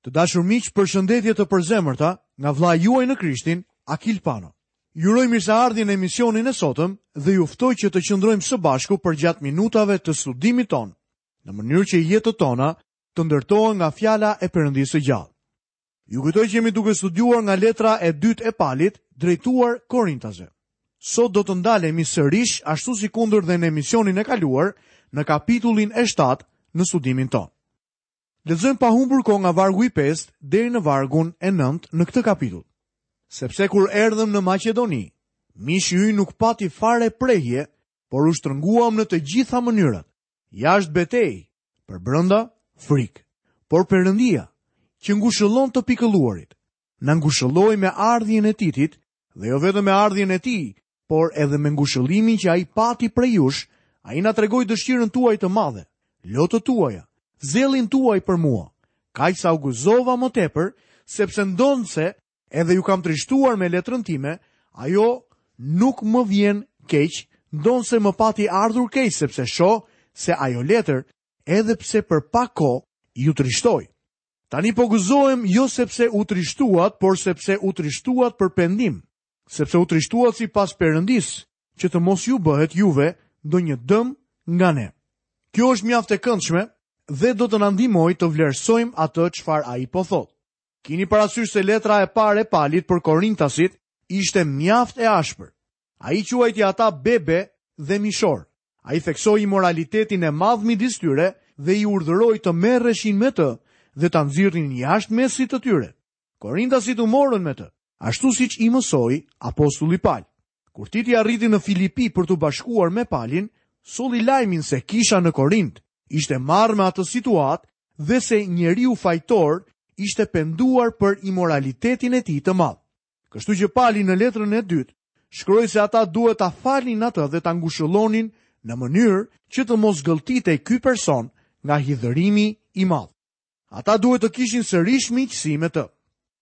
Të dashur miq, përshëndetje të përzemërta nga vëllai juaj në Krishtin, Akil Pano. Ju uroj mirëseardhje në emisionin e sotëm dhe ju ftoj që të qëndrojmë së bashku përgjatë minutave të studimit tonë, në mënyrë që jetët tona të ndërtohen nga fjala e Perëndisë së gjallë. Ju kujtoj që jemi duke studiuar nga letra e dytë e Palit drejtuar Korintasve. Sot do të ndalemi sërish ashtu sikundër dhe në emisionin e kaluar në kapitullin e 7 në studimin tonë. Lexojmë pa humbur kohë nga vargu i 5 deri në vargun e 9 në këtë kapitull. Sepse kur erdhëm në Maqedoni, mishi ynë nuk pati fare prehje, por u shtrënguam në të gjitha mënyrat. Jashtë betejë, përbrenda, frikë. Por Perëndia, që ngushëllon të pikëlluarit, na ngushëlloi me ardhjen e Titit dhe jo vetëm me ardhjen e tij, por edhe me ngushëllimin që ai pati prej jush, ai na tregoi dëshirën tuaj të madhe, lotët tuaja, zellin tuaj për mua, kaq sa u gëzova më tepër, sepse ndonëse edhe ju kam trishtuar me letrën time, ajo nuk më vjen keq, ndonëse më pati ardhur keq, sepse shoh se ajo letër, edhe pse për pak kohë, ju trishtoi. Tani po gëzohem jo sepse u trishtuat, por sepse u trishtuat për pendim, sepse u trishtuat sipas Perëndisë, që të mos ju bëhet juve ndonjë dëm nga ne. Kjo është mjaft e këndshme dhe do të na ndihmojë të vlerësojmë atë çfarë ai po thotë. Kini parasysh se letra e parë e Palit për korintasit ishte mjaft e ashpër. Ai i quajti ata bebe dhe mishorë. Ai theksoi imoralitetin e madh midis tyre dhe i urdhëroi të merreshin me të dhe ta nxirrnin jashtë mesit të tyre. Korintasit u morën me të, ashtu siç i mësoi apostulli Pal. Kur Titi arriti në Filipi për t'u bashkuar me Palin, solli lajmin se kisha në Korint ishte marrë me atë situatë dhe se njeriu fajtor ishte penduar për imoralitetin e tij të madh. Kështu që Pali në letrën e dytë shkroi se ata duhet ta falnin atë dhe ta ngushëllonin në mënyrë që të mos gëlltitej ky person nga hidhërimi i madh. Ata duhet të kishin sërish miqësi me të.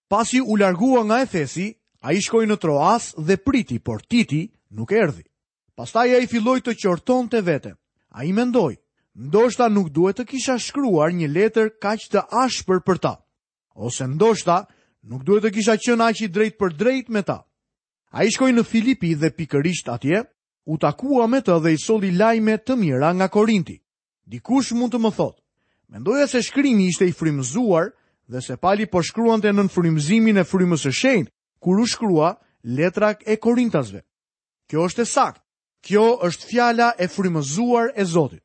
Pasi u largua nga Efesi, ai shkoi në Troas dhe priti, por Titi nuk erdhi. Pastaj ai filloi të qortonte veten. Ai mendoi, ndoshta nuk duhet të kisha shkruar një letër kaq të ashpër për ta. Ose ndoshta, nuk duhet të kisha qenë aq i drejtpërdrejtë me ta. Ai shkoi në Filipi dhe pikërisht atje, u takua me të dhe i solli lajme të mira nga Korinti. Dikush mund të më thotë, mendoja se shkrimi ishte i frymëzuar dhe se Pali po shkruante nën frymëzimin e Frymës së Shenjtë, kur u shkrua letra e Korintasve. Kjo është e saktë. Kjo është fjala e frymëzuar e Zotit.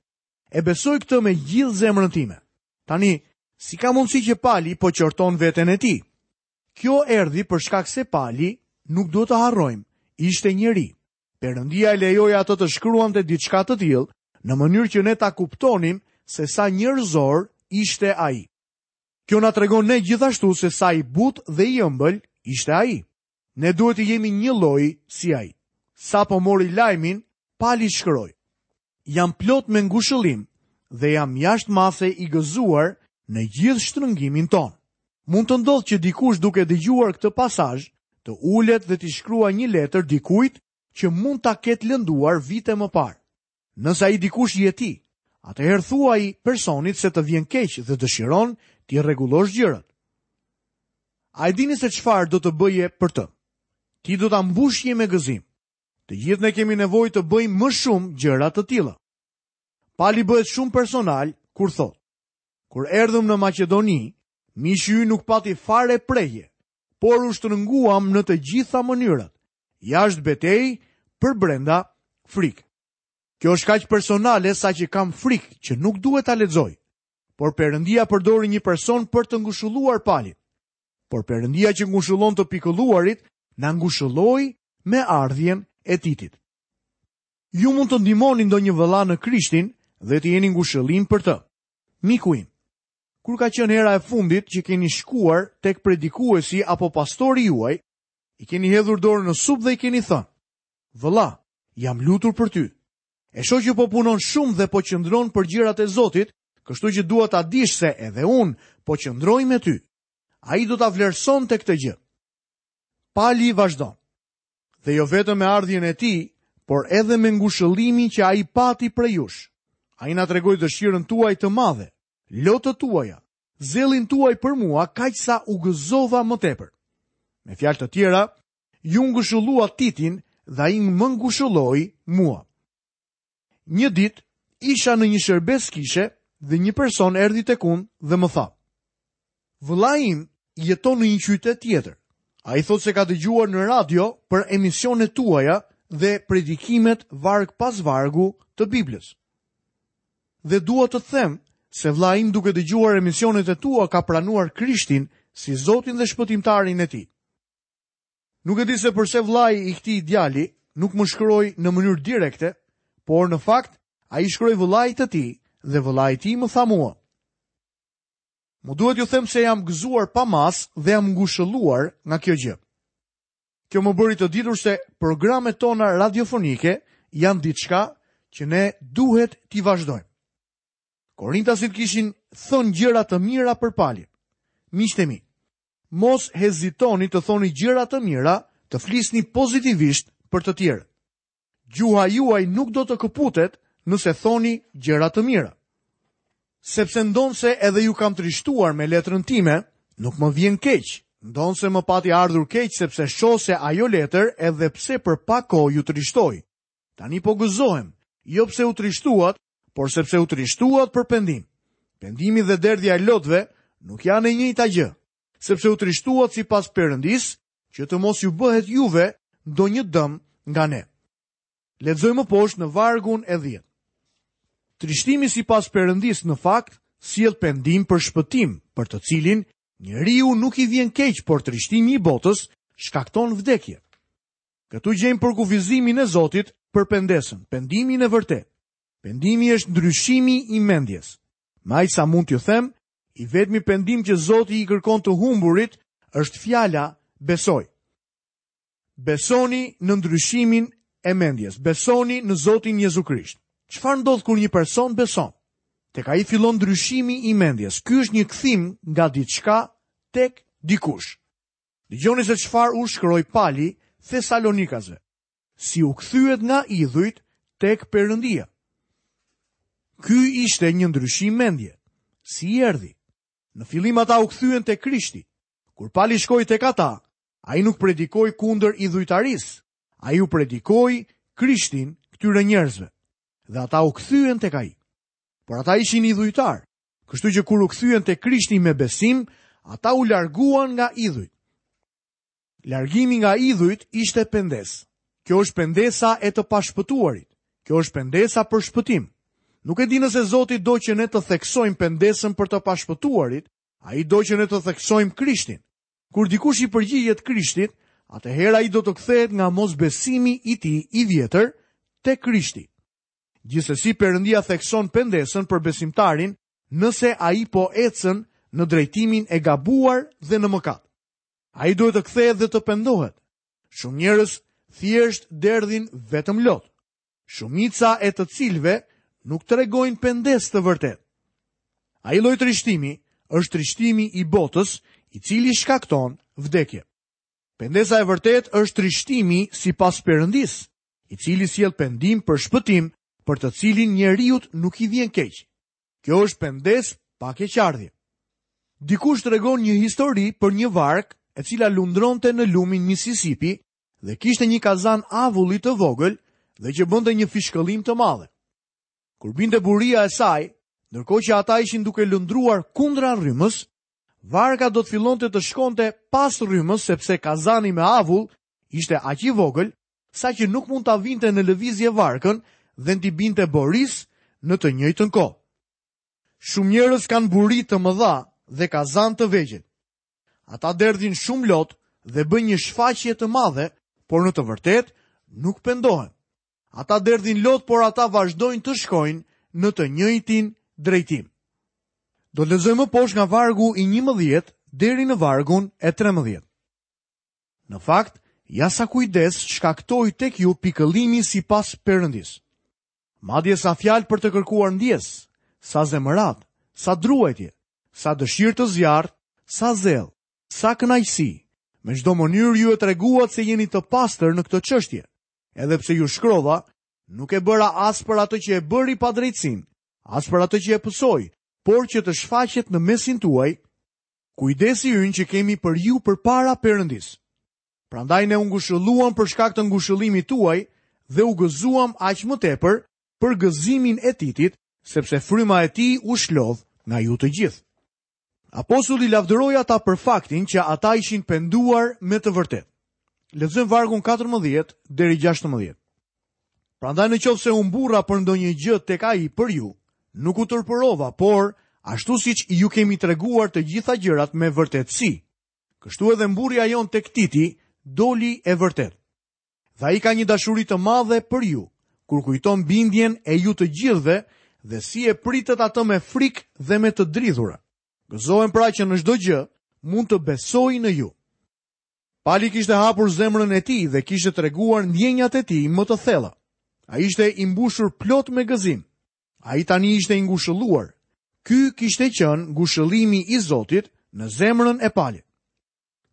E besoj këtë me gjithë zemrën time. Tani, si ka mundësi që Pali po qorton veten e tij? Kjo erdhi për shkak se Pali, nuk duhet të harrojmë, ishte njeri. Perëndia e lejoi atë të shkruante diçka të tillë në mënyrë që ne ta kuptonim se sa njerëzor ishte ai. Kjo na tregon ne gjithashtu se sa i butë dhe i ëmbël ishte ai. Ne duhet të jemi njëlloj si ai. Sapo mori lajmin, Pali shkroi, Jam plot me ngushëllim dhe jam jashtë mase i gëzuar në gjithë shtrëngimin tonë. Mund të ndodhë që dikush duke dëgjuar këtë pasazh të ulet dhe t'i shkruajë një letër dikujt që mund ta ketë lënduar vite më parë. Nëse ai dikush je ti, atëherë thuaj personit se të vjen keq dhe dëshiron t'i rregullosh gjërat. A e dini se çfarë do të bëje për të? Ti do ta mbushje me gëzim. Të gjithë ne kemi nevojë të bëjmë më shumë gjëra të tilla. Pali bëhet shumë personal kur thotë: Kur erdhëm në Maqedoni, mishi ynë nuk pati fare prehje, por u shtrënguam në të gjitha mënyrat, jashtë betejë, përbrenda, frikë. Kjo është kaq personale sa që kam frikë që nuk duhet ta lexoj. Por Perëndia përdori një person për të ngushëlluar Palin. Por Perëndia që ngushëllon të pikëlluarit na ngushëlloi me ardhjen e Titit. Ju mund të ndihmoni ndonjë vëlla në Krishtin dhe të jeni ngushëllim për të. Miku im, Kur ka qenë hera e fundit që keni shkuar tek predikuesi apo pastori juaj, i keni hedhur dorën në sup dhe i keni thënë, Vëlla, jam lutur për ty. E shoh që po punon shumë dhe po qëndron për gjërat e Zotit, kështu që dua ta dish se edhe unë po qëndroj me ty. Ai do ta vlerësonte këtë gjë. Pali vazhdon. Dhe jo vetëm me ardhjen e tij, por edhe me ngushëllimin që ai pati prej jush. Ai na tregoi dëshirën tuaj të madhe, lotët tuaja, zellin tuaj për mua, kaq sa u gëzova më tepër. Me fjalë të tjera, ju ngushëlluat Titin dhe ai më ngushëlloi mua. Një ditë, isha në një shërbesë kishe dhe një person erdhi tek unë dhe më tha. Vëllai im jeton në një qytet tjetër. Ai thotë se ka dëgjuar në radio për emisionet tuaja dhe predikimet varg pas vargu të Biblës. Dhe dua të them se vëllai im duke dëgjuar emisionet e tua ka pranuar Krishtin si Zotin dhe Shpëtimtarin e tij. Nuk e di se përse vëllai i këtij djali nuk më shkroi në mënyrë direkte, por në fakt ai shkroi vëllait të tij dhe vëllai i tij më tha mua. Më duhet t'ju them se jam gëzuar pa mas dhe jam ngushëlluar nga kjo gjë. Kjo më bëri të ditur se programet tona radiofonike janë diçka që ne duhet t'i vazhdojmë. Korintasit kishin thënë gjëra të mira për Palin. Miqtë e mi, Mos hezitoni të thoni gjëra të mira, të flisni pozitivisht për të tjerët. Gjuha juaj nuk do të këputet nëse thoni gjëra të mira. Sepse ndonëse edhe ju kam trishtuar me letrën time, nuk më vjen keq, ndonëse më pati ardhur keq sepse shoh se ajo letër edhe pse për pak kohë ju trishtoi. Tani po gëzohem, jo pse u trishtuat, por sepse u trishtuat për pendim. Pendimi dhe derdhja e lotëve nuk janë e njëjta gjë, sepse u trishtuat sipas Perëndisë që të mos ju bëhet juve ndonjë dëm nga ne. Lexojmë më poshtë në vargun e dhjetë. Trishtimi sipas Perëndisë në fakt, sjell pendim për shpëtim, për të cilin, njeriut nuk i vjen keq, por trishtimi i botës, shkakton vdekje. Këtu gjejmë përkufizimin e Zotit për pendesën, pendimin e vërtetë. Pendimi është ndryshimi i mendjes. Me aq sa mund t'ju them, i vetmi pendim që Zoti i kërkon të humburit është fjala besoj. Besoni në ndryshimin e mendjes, besoni në Zotin Jezu Krisht. Çfarë ndodh kur një person beson? Tek ai fillon ndryshimi i mendjes, ky është një kthim nga diçka tek dikush. Dëgjoni se çfarë u shkroi Pali Thesalonikasve. Si u kthyet nga idhujt tek Perëndia. Ky ishte një ndryshim mendje. Si erdhi? Në fillim ata u kthyen te Krishti. Kur Pali shkoi tek ata, ai nuk predikoi kundër idhujtarisë. Ai u predikoi Krishtin këtyre njerëzve dhe ata u kthyen tek ai. Por ata ishin idhujtarë. Kështu që kur u kthyen te Krishti me besim, ata u larguan nga idhujt. Largimi nga idhujt ishte pendesë. Kjo është pendesa e të pashpëtuarit. Kjo është pendesa për shpëtim. Nuk e di nëse Zoti do që ne të theksojmë pendesën për të pashpëtuarit, ai do që ne të theksojmë Krishtin. Kur dikush i përgjigjet Krishtit, atëherë ai do të kthehet nga mosbesimi i tij i vjetër te Krishti. Gjithsesi Perëndia thekson pendesën për besimtarin nëse ai po ecën në drejtimin e gabuar dhe në mëkat. Ai duhet të kthehet dhe të pendohet. Shumë njerëz thjesht derdhin vetëm lot. Shumica e të cilëve nuk tregojnë pendesë të vërtetë. Ai lloj trishtimi është trishtimi i botës i cili shkakton vdekje. Pendesa e vërtetë është trishtimi sipas Perëndisë, i cili sjell pendim për shpëtim, për të cilin njeriut nuk i vjen keq. Kjo është pendesë pa keqardhje. Dikush tregon një histori për një varkë e cila lundronte në lumin Mississippi dhe kishte një kazan avulli të vogël dhe që bënte një fishkëllim të madhe. Kur binte buria e saj, ndërkohë që ata ishin duke lundruar kundra rrymës, Varka do të fillonte të shkonte pas rrymës sepse kazani me avull ishte aq i vogël saqë nuk mund ta vinte në lëvizje varkën dhe t'i binte burisë në të njëjtën kohë. Shumë njerëz kanë buri të mëdha dhe kazanë të vegjël. Ata derdhin shumë lot dhe bëjnë një shfaqje të madhe, por në të vërtetë nuk pendohen. Ata derdhin lot, por ata vazhdojnë të shkojnë në të njëjtin drejtim. Do të lexojmë më poshtë nga vargu i 11 deri në vargun e 13. Në fakt, ja sa kujdes shkaktoi tek ju pikëllimi sipas Perëndisë. Madje sa fjalë për të kërkuar ndjesë, sa zemëratë, sa druajtje, sa dëshirë të zjarrtë, sa zell, sa kënaqësi. Me çdo mënyrë ju e treguat se jeni të pastër në këtë çështje. Edhe pse ju shkrova, nuk e bëra as për atë që e bëri padrejtësinë, as për atë që e pësoi, por që të shfaqet në mesin tuaj, kujdesi ynë që kemi për ju përpara Perëndisë. Prandaj ne u ngushëlluam për shkak të ngushëllimit tuaj dhe u gëzuam aq më tepër për gëzimin e Titit, sepse fryma e tij u shlodh nga ju të gjithë. Apostulli lavdëroi ata për faktin që ata ishin penduar me të vërtetë. Lexojmë vargun 14 deri 16. Prandaj në qoftë se u mburra për ndonjë gjë tek ai për ju, nuk u turpërova, por ashtu siç ju kemi treguar të gjitha gjërat me vërtetësi. Kështu edhe mburrja jonë tek Titi, doli e vërtetë. Dhe ai ka një dashuri të madhe për ju, kur kujton bindjen e ju të gjithëve dhe si e pritët atë me frikë dhe me të dridhura. Gëzohem pra që në çdo gjë mund të besoj në ju. Pali kishte hapur zemrën e tij dhe kishte treguar ndjenjat e tij më të thella. Ai ishte i mbushur plot me gëzim. Ai tani ishte i ngushëlluar. Ky kishte qenë ngushëllimi i Zotit në zemrën e Palit.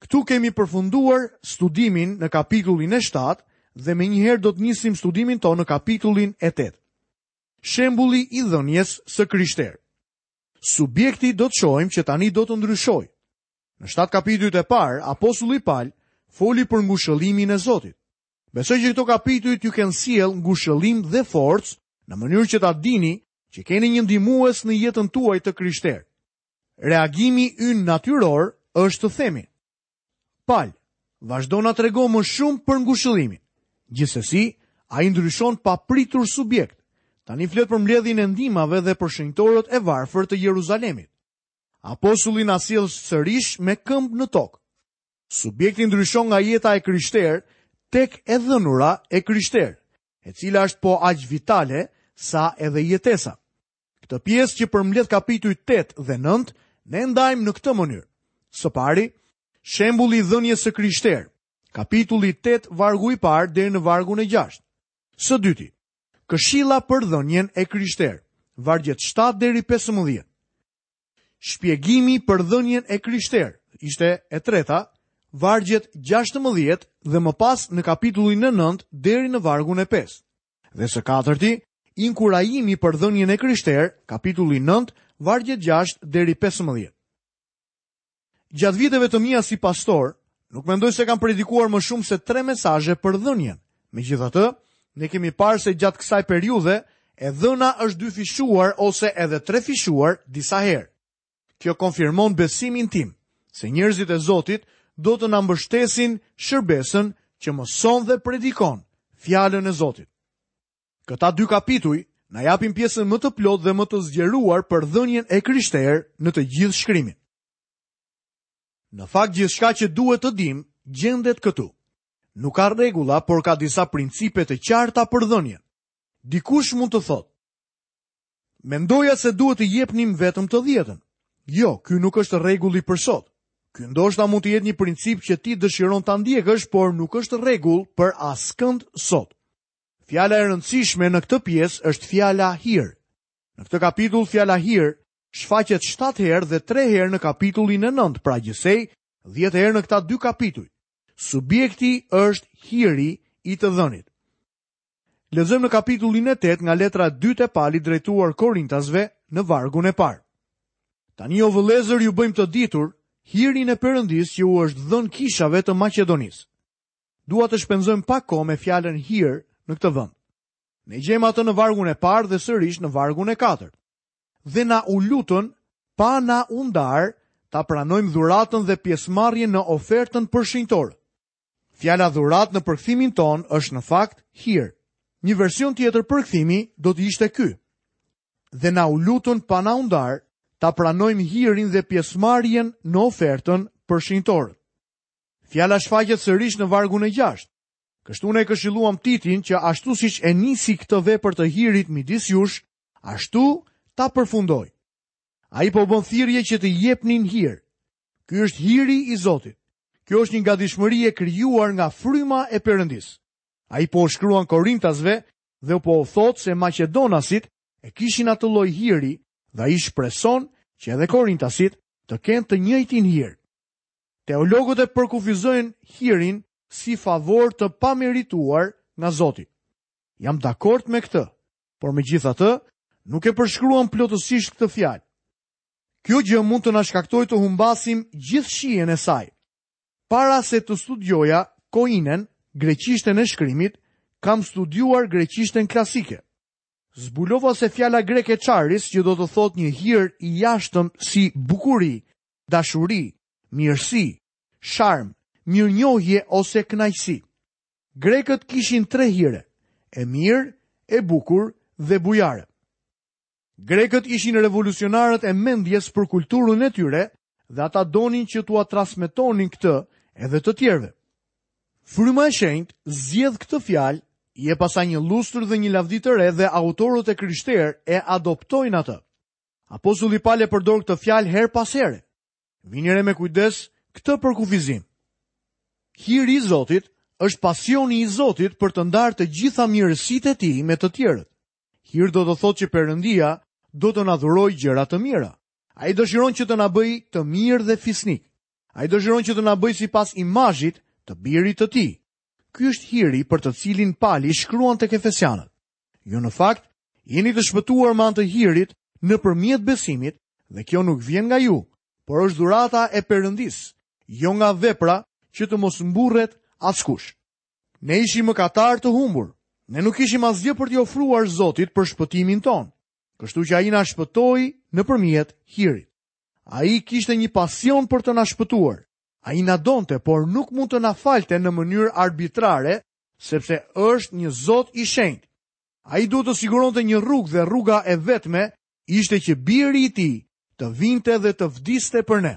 Këtu kemi përfunduar studimin në kapitullin e 7 dhe menjëherë do të nisim studimin tonë në kapitullin e 8. Shembulli i dhënies së krishterë. Subjekti do të shohim që tani do të ndryshojë. Në 7 kapitujt e parë, apostulli Pal foli për ngushëllimin e Zotit. Besoj që këto kapituj ju kanë sjellë ngushëllim dhe forcë në mënyrë që ta dini që keni një ndihmues në jetën tuaj të krishterë. Reagimi ynë natyror është të themi. Pal, vazhdo na trego më shumë për ngushëllimin. Gjithsesi, ai ndryshon papritur subjekt. Tani flet për mbledhjen e ndihmave dhe për shenjtorët e varfër të Jeruzalemit. Apostulli na sjell sërish me këmbë në tokë. Subjekti ndryshon nga jeta e krishterë tek e dhënura e krishterë, e cila është po aq vitale sa edhe jetesa. Këtë pjesë që përmbledh kapitujt 8 dhe 9, ne ndajmë në këtë mënyrë. Së pari, shembulli i dhënies së krishterë, kapitulli 8, vargu i parë deri në vargun e 6. Së dyti, këshilla për dhënien e krishterë, vargjet 7 deri 15. Shpjegimi për dhënien e krishterë ishte e treta, vargjet 16 dhe më pas në kapitullin e 9 deri në vargun e 5. Dhe së katërti, inkurajimi për dhënien e krishterë, kapitulli 9, vargjet 6 deri 15. Gjatë viteve të mia si pastor, nuk mendoj se kam predikuar më shumë se tre mesazhe për dhënien. Megjithatë, ne kemi parë se gjatë kësaj periudhe e dhëna është dyfishuar ose edhe trefishuar disa herë. Kjo konfirmon besimin tim se njerëzit e Zotit do të na mbështesin shërbesën që mëson dhe predikon fjalën e Zotit. Këta dy kapituj na japin pjesën më të plotë dhe më të zgjeruar për dhënien e krishterë në të gjithë shkrimin. Në fakt gjithçka që duhet të dimë gjendet këtu. Nuk ka rregulla, por ka disa principe të qarta për dhënien. Dikush mund të thotë, Mendoja se duhet të jepnim vetëm të dhjetën. Jo, ky nuk është rregulli për sot. Ky ndoshta mund të jetë një princip që ti dëshiron ta ndjekësh, por nuk është rregull për askënd sot. Fjala e rëndësishme në këtë pjesë është fjala hir. Në këtë kapitull fjala hir shfaqet 7 herë dhe 3 herë në kapitullin e 9, pra gjithsej 10 herë në këta dy kapituj. Subjekti është hiri i të dhënit. Lexojmë në kapitullin e tetë nga letra e dytë e Palit drejtuar Korintasve në vargun e parë. Tani o vëllezër ju bëjmë të ditur hirin e Perëndisë që u është dhënë kishave të Maqedonisë. Dua të shpenzojmë pak kohë me fjalën hir në këtë vend. Ne gjejmë atë në vargun e parë dhe sërish në vargun e katërt. Dhe na u lutën pa na u ndarë ta pranojmë dhuratën dhe pjesëmarrjen në ofertën për shenjtorët. Fjala dhuratë në përkthimin tonë është në fakt hir. Një version tjetër përkthimi do të ishte ky. Dhe na u lutën pa na u ndarë, ta pranojmë hirin dhe pjesëmarrjen në ofertën për shenjtorët. Fjala shfaqet sërish në vargun e 6. Kështu ne këshilluam Titin që ashtu siç e nisi këtë vepër të hirit midis jush, ashtu ta përfundojë. Ai po bën thirrje që të jepnin hir. Ky është hiri i Zotit. Kjo është një gatishmëri e krijuar nga fryma e Perëndisë. Ai po u shkruan Korintasve dhe po u thotë se maqedonasit e kishin atë lloj hiri dhe ai shpreson që edhe Korintasit të kenë të njëjtin hir. Teologët e përkufizojnë hirin si favor të pamerituar nga Zoti. Jam dakord me këtë, por megjithatë nuk e përshkruan plotësisht këtë fjalë. Kjo gjë mund të na shkaktojë të humbasim gjithë shijen e saj. Para se të studioja Koinen, greqishten e shkrimit, kam studiuar greqishten klasike. Zbulova se fjala greke charis që do të thotë një hir i jashtëm si bukuri, dashuri, mirësi, sharm, mirënjohje ose kënaqësi. Grekët kishin tre hire, e mirë, e bukur dhe bujare. Grekët ishin revolucionarët e mendjes për kulturën e tyre dhe ata donin që t'ua transmetonin këtë edhe të tjerëve. Fryma e shenjtë zgjedh këtë fjalë, i jep asaj një llustër dhe një lavdi të re dhe autorët e krishterë e adoptojnë atë. Apostulli Pal e përdor këtë fjalë herë pas here. Vini re me kujdes këtë përkufizim. Hiri i Zotit është pasioni i Zotit për të ndarë të gjitha mirësitë e tij me të tjerët. Hir do të thotë që Perëndia do të na dhurojë gjëra të mira. Ai dëshiron që të na bëjë të mirë dhe fisnikë. Ai dëshiron që të na bëjë sipas imazhit të birit të tij. Ky është hiri për të cilin Pali shkruan tek Efesianët. Ju në fakt jeni të shpëtuar me anë të hirit nëpërmjet besimit dhe kjo nuk vjen nga ju, por është dhurata e Perëndisë, jo nga vepra që të mos mburret askush. Ne ishim mëkatarë të humbur. Ne nuk kishim asgjë për t'i ofruar Zotit për shpëtimin tonë. Kështu që ai na shpëtoi nëpërmjet hirit. Ai kishte një pasion për të na shpëtuar. Ai na donte, por nuk mund të na falte në mënyrë arbitrare, sepse është një Zot i shenjtë. Ai duhet të siguronte një rrugë dhe rruga e vetme ishte që biri i tij të vinte dhe të vdiste për ne.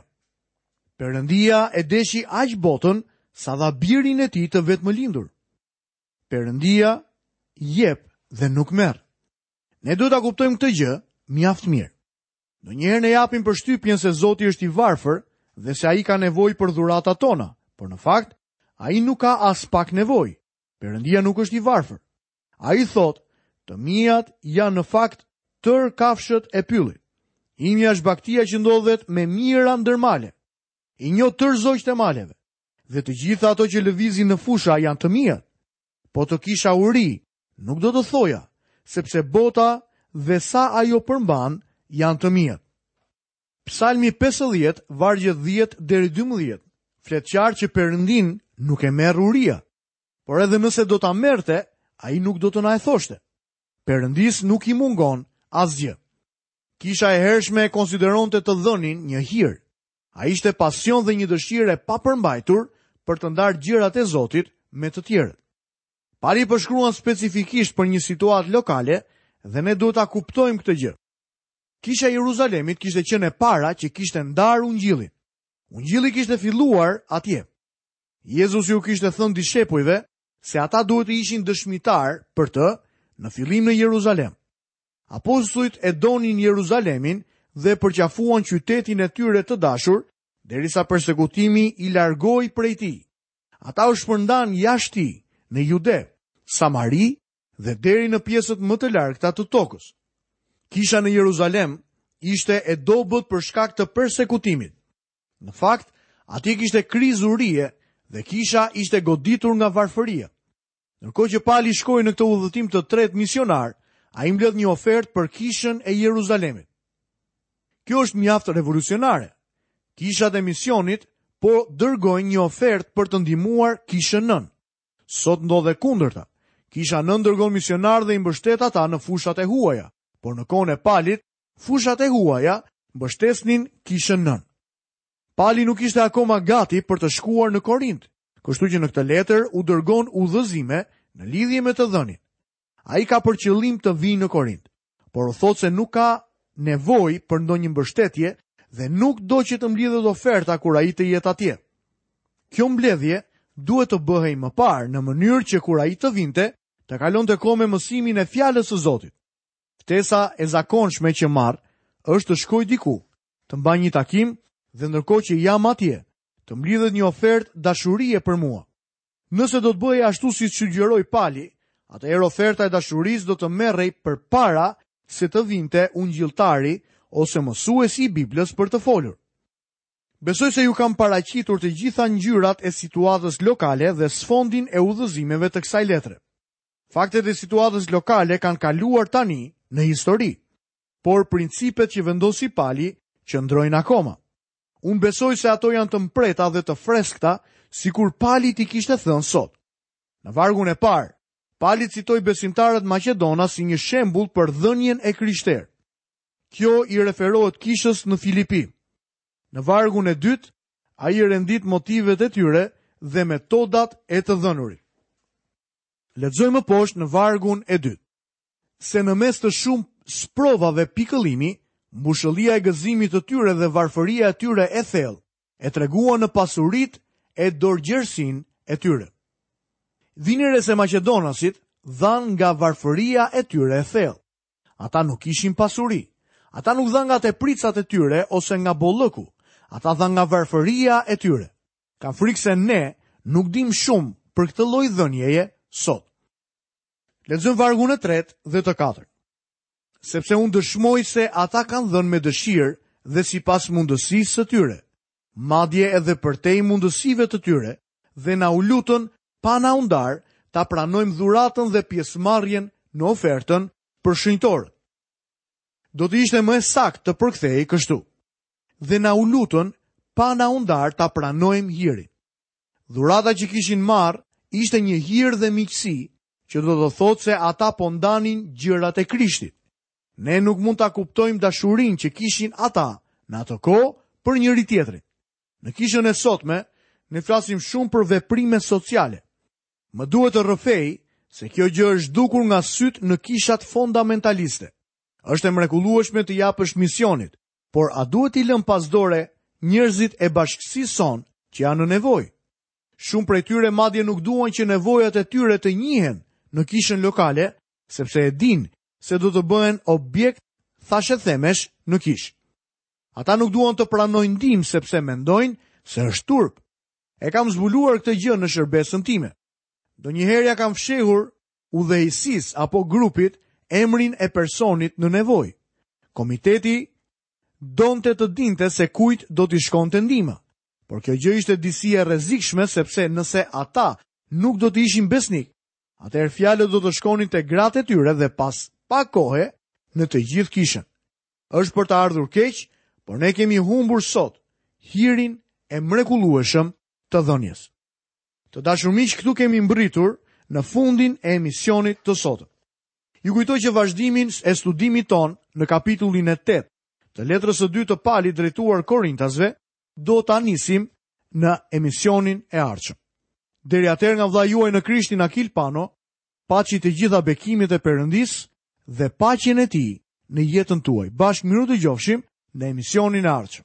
Perëndia e deshi aq botën sa dha birin e tij të vetëmlindur. Perëndia jep dhe nuk merr. Ne duhet ta kuptojmë këtë gjë mjaft mirë. Ndonjëherë ne japim përshtypjen se Zoti është i varfër dhe se ai ka nevojë për dhuratat tona, por në fakt, ai nuk ka aspak nevojë, Perëndia nuk është i varfër. Ai thotë, të mijat janë në fakt tërë kafshët e pyllit. Imja është bagëtia që ndodhet me mijëra ndër male. I njoh tërë zogjtë e maleve. Dhe të gjitha ato që lëvizin në fusha janë të mijat. Po të kisha uri, nuk do ta thoja, sepse bota dhe sa ajo përmban janë të mijat. Psalmi 50, vargjet 10 deri 12, flet qartë që Perëndinë nuk e merr uria. Por edhe nëse do ta merrte, ai nuk do të na e thoshte. Perëndisë nuk i mungon asgjë. Kisha e hershme e konsideronte të dhënin një hir. Ai ishte pasion dhe një dëshirë e papërmbajtur për të ndarë gjërat e Zotit me të tjerët. Pali po shkruan specifikisht për një situatë lokale dhe ne duhet ta kuptojmë këtë gjë. Kisha e Jeruzalemit kishte qenë e para që kishte ndarë ungjillin. Ungjilli kishte filluar atje. Jezusi u kishte thënë dishepujve se ata duhet të ishin dëshmitarë për të në fillim në Jeruzalem. Apostujt e donin Jeruzalemin dhe përqafuan qytetin e tyre të dashur, derisa persekutimi i largoi prej tij. Ata u shpërndanë jashtë në Jude, Samari dhe deri në pjesët më të largëta të tokës. Kisha në Jeruzalem ishte e dobët për shkak të persekutimit. Në fakt, atje kishte krizë urie dhe kisha ishte goditur nga varfëria. Ndërkohë që Pali shkoi në këtë udhëtim të tretë misionar, ai mbledh një ofertë për kishën e Jeruzalemit. Kjo është mjaft revolucionare. Kishat e misionit po dërgojnë një ofertë për të ndihmuar kishën nënë. Sot ndodh e kundërta. Kisha nënë dërgon misionarë dhe i mbështet ata në fushat e huaja, por në kohën e Palit, Fushat e huaja mbështesnin kishën nënë. Pali nuk ishte akoma gati për të shkuar në Korint, kështu që në këtë letër u dërgon udhëzime në lidhje me të dhënin. Ai ka për qëllim të vijë në Korint, por u thotë se nuk ka nevojë për ndonjë mbështetje dhe nuk do që të mblidhet oferta kur ai të jetë atje. Kjo mbledhje duhet të bëhej më parë në mënyrë që kur ai të vinte të kalonte kohë me mësimin e fjalës së Zotit. Ftesa e zakonshme që marr është të shkoj diku, të mbaj një takim dhe ndërkohë që jam atje, të mblidhet një ofertë dashurie për mua. Nëse do të bëhej ashtu siç sugjeroi Pali, atëherë oferta e dashurisë do të merrej përpara se të vinte ungjilltari ose mësuesi i Biblës për të folur. Besoj se ju kam paraqitur të gjitha ngjyrat e situatës lokale dhe sfondin e udhëzimeve të kësaj letre. Faktet e situatës lokale kanë kaluar tani në histori, por principet që vendosi Pali qëndrojnë akoma. Unë besoj se ato janë të mprehta dhe të freskëta, sikur Pali t'i kishte thënë sot. Në vargun e parë, Pali citoi besimtarët maqedonas si një shembul për dhënien e krishterë. Kjo i referohet kishës në Filipi. Në vargun e dytë, ai rendit motivet e tyre dhe metodat e të dhënurit. Lexojmë më poshtë në vargun e dytë se në mes të shumë sprovave pikëllimi, mbushullia e gëzimit të tyre dhe varfëria e tyre e thellë e treguan në pasuritë e dorëgjerësisë e tyre. Vini re se maqedonasit dhanë nga varfëria e tyre e thellë. Ata nuk kishin pasuri. Ata nuk dhanë nga tepricat e tyre ose nga bollëku. Ata dhanë nga varfëria e tyre. Kam frikë se ne nuk dimë shumë për këtë lloj dhënieje sot. Lexojmë vargun e tretë dhe të katërt. Sepse unë dëshmoj se ata kanë dhënë me dëshirë dhe sipas mundësisë së tyre, madje edhe përtej mundësive të tyre dhe na u lutën pa na u ndarë ta pranojmë dhuratën dhe pjesëmarrjen në ofertën për shenjtorët. Do të ishte më e saktë të përkthehej kështu. dhe na u lutën pa na u ndarë ta pranojmë hirin. Dhurata që kishin marrë ishte një hir dhe miqësi, që do të thotë se ata po ndanin gjërat e Krishtit. Ne nuk mund ta kuptojmë dashurinë që kishin ata në atë kohë për njëri-tjetrin. Në kishën e sotme, ne flasim shumë për veprime sociale. Më duhet të rrëfej se kjo gjë është zhdukur nga sytë në kishat fundamentaliste. Është e mrekullueshme t'i japësh misionit, Por a duhet t'i lëmë pas dore njerëzit e bashkësisë sonë që janë në nevojë? Shumë prej tyre madje nuk duan që nevojat e tyre të njihen në kishën lokale, sepse e dinë se do të bëhen objekt thashethemesh në kishë. Ata nuk duan të pranojnë ndihmë sepse mendojnë se është turp. E kam zbuluar këtë gjë në shërbesën time. Ndonjëherë ia kam fshehur udhëheqësisë apo grupit emrin e personit në nevojë. Komiteti donte të dinte se kujt do t'i shkonte ndihma, por kjo gjë ishte disi e rrezikshme sepse nëse ata nuk do të ishin besnikë, atëherë fjalët do të shkonin te gratë e tyre dhe pas pak kohe në të gjithë kishën. Është për të ardhur keq, por ne kemi humbur sot hirin e mrekullueshëm të dhënies. Të dashur miq, këtu kemi mbërritur në fundin e emisionit të sotëm. Ju kujtoj që vazhdimin e studimit tonë në kapitullin e 8 të letrës së dytë të Palit drejtuar Korintasve do ta nisim në emisionin e ardhshëm. Deri atëherë nga vëllai juaj në Krishtin Akil Pano, paçi të gjitha bekimet e Perëndisë dhe paqen e tij në jetën tuaj. Bashkë mirudëgjofshim në emisionin e ardhshëm.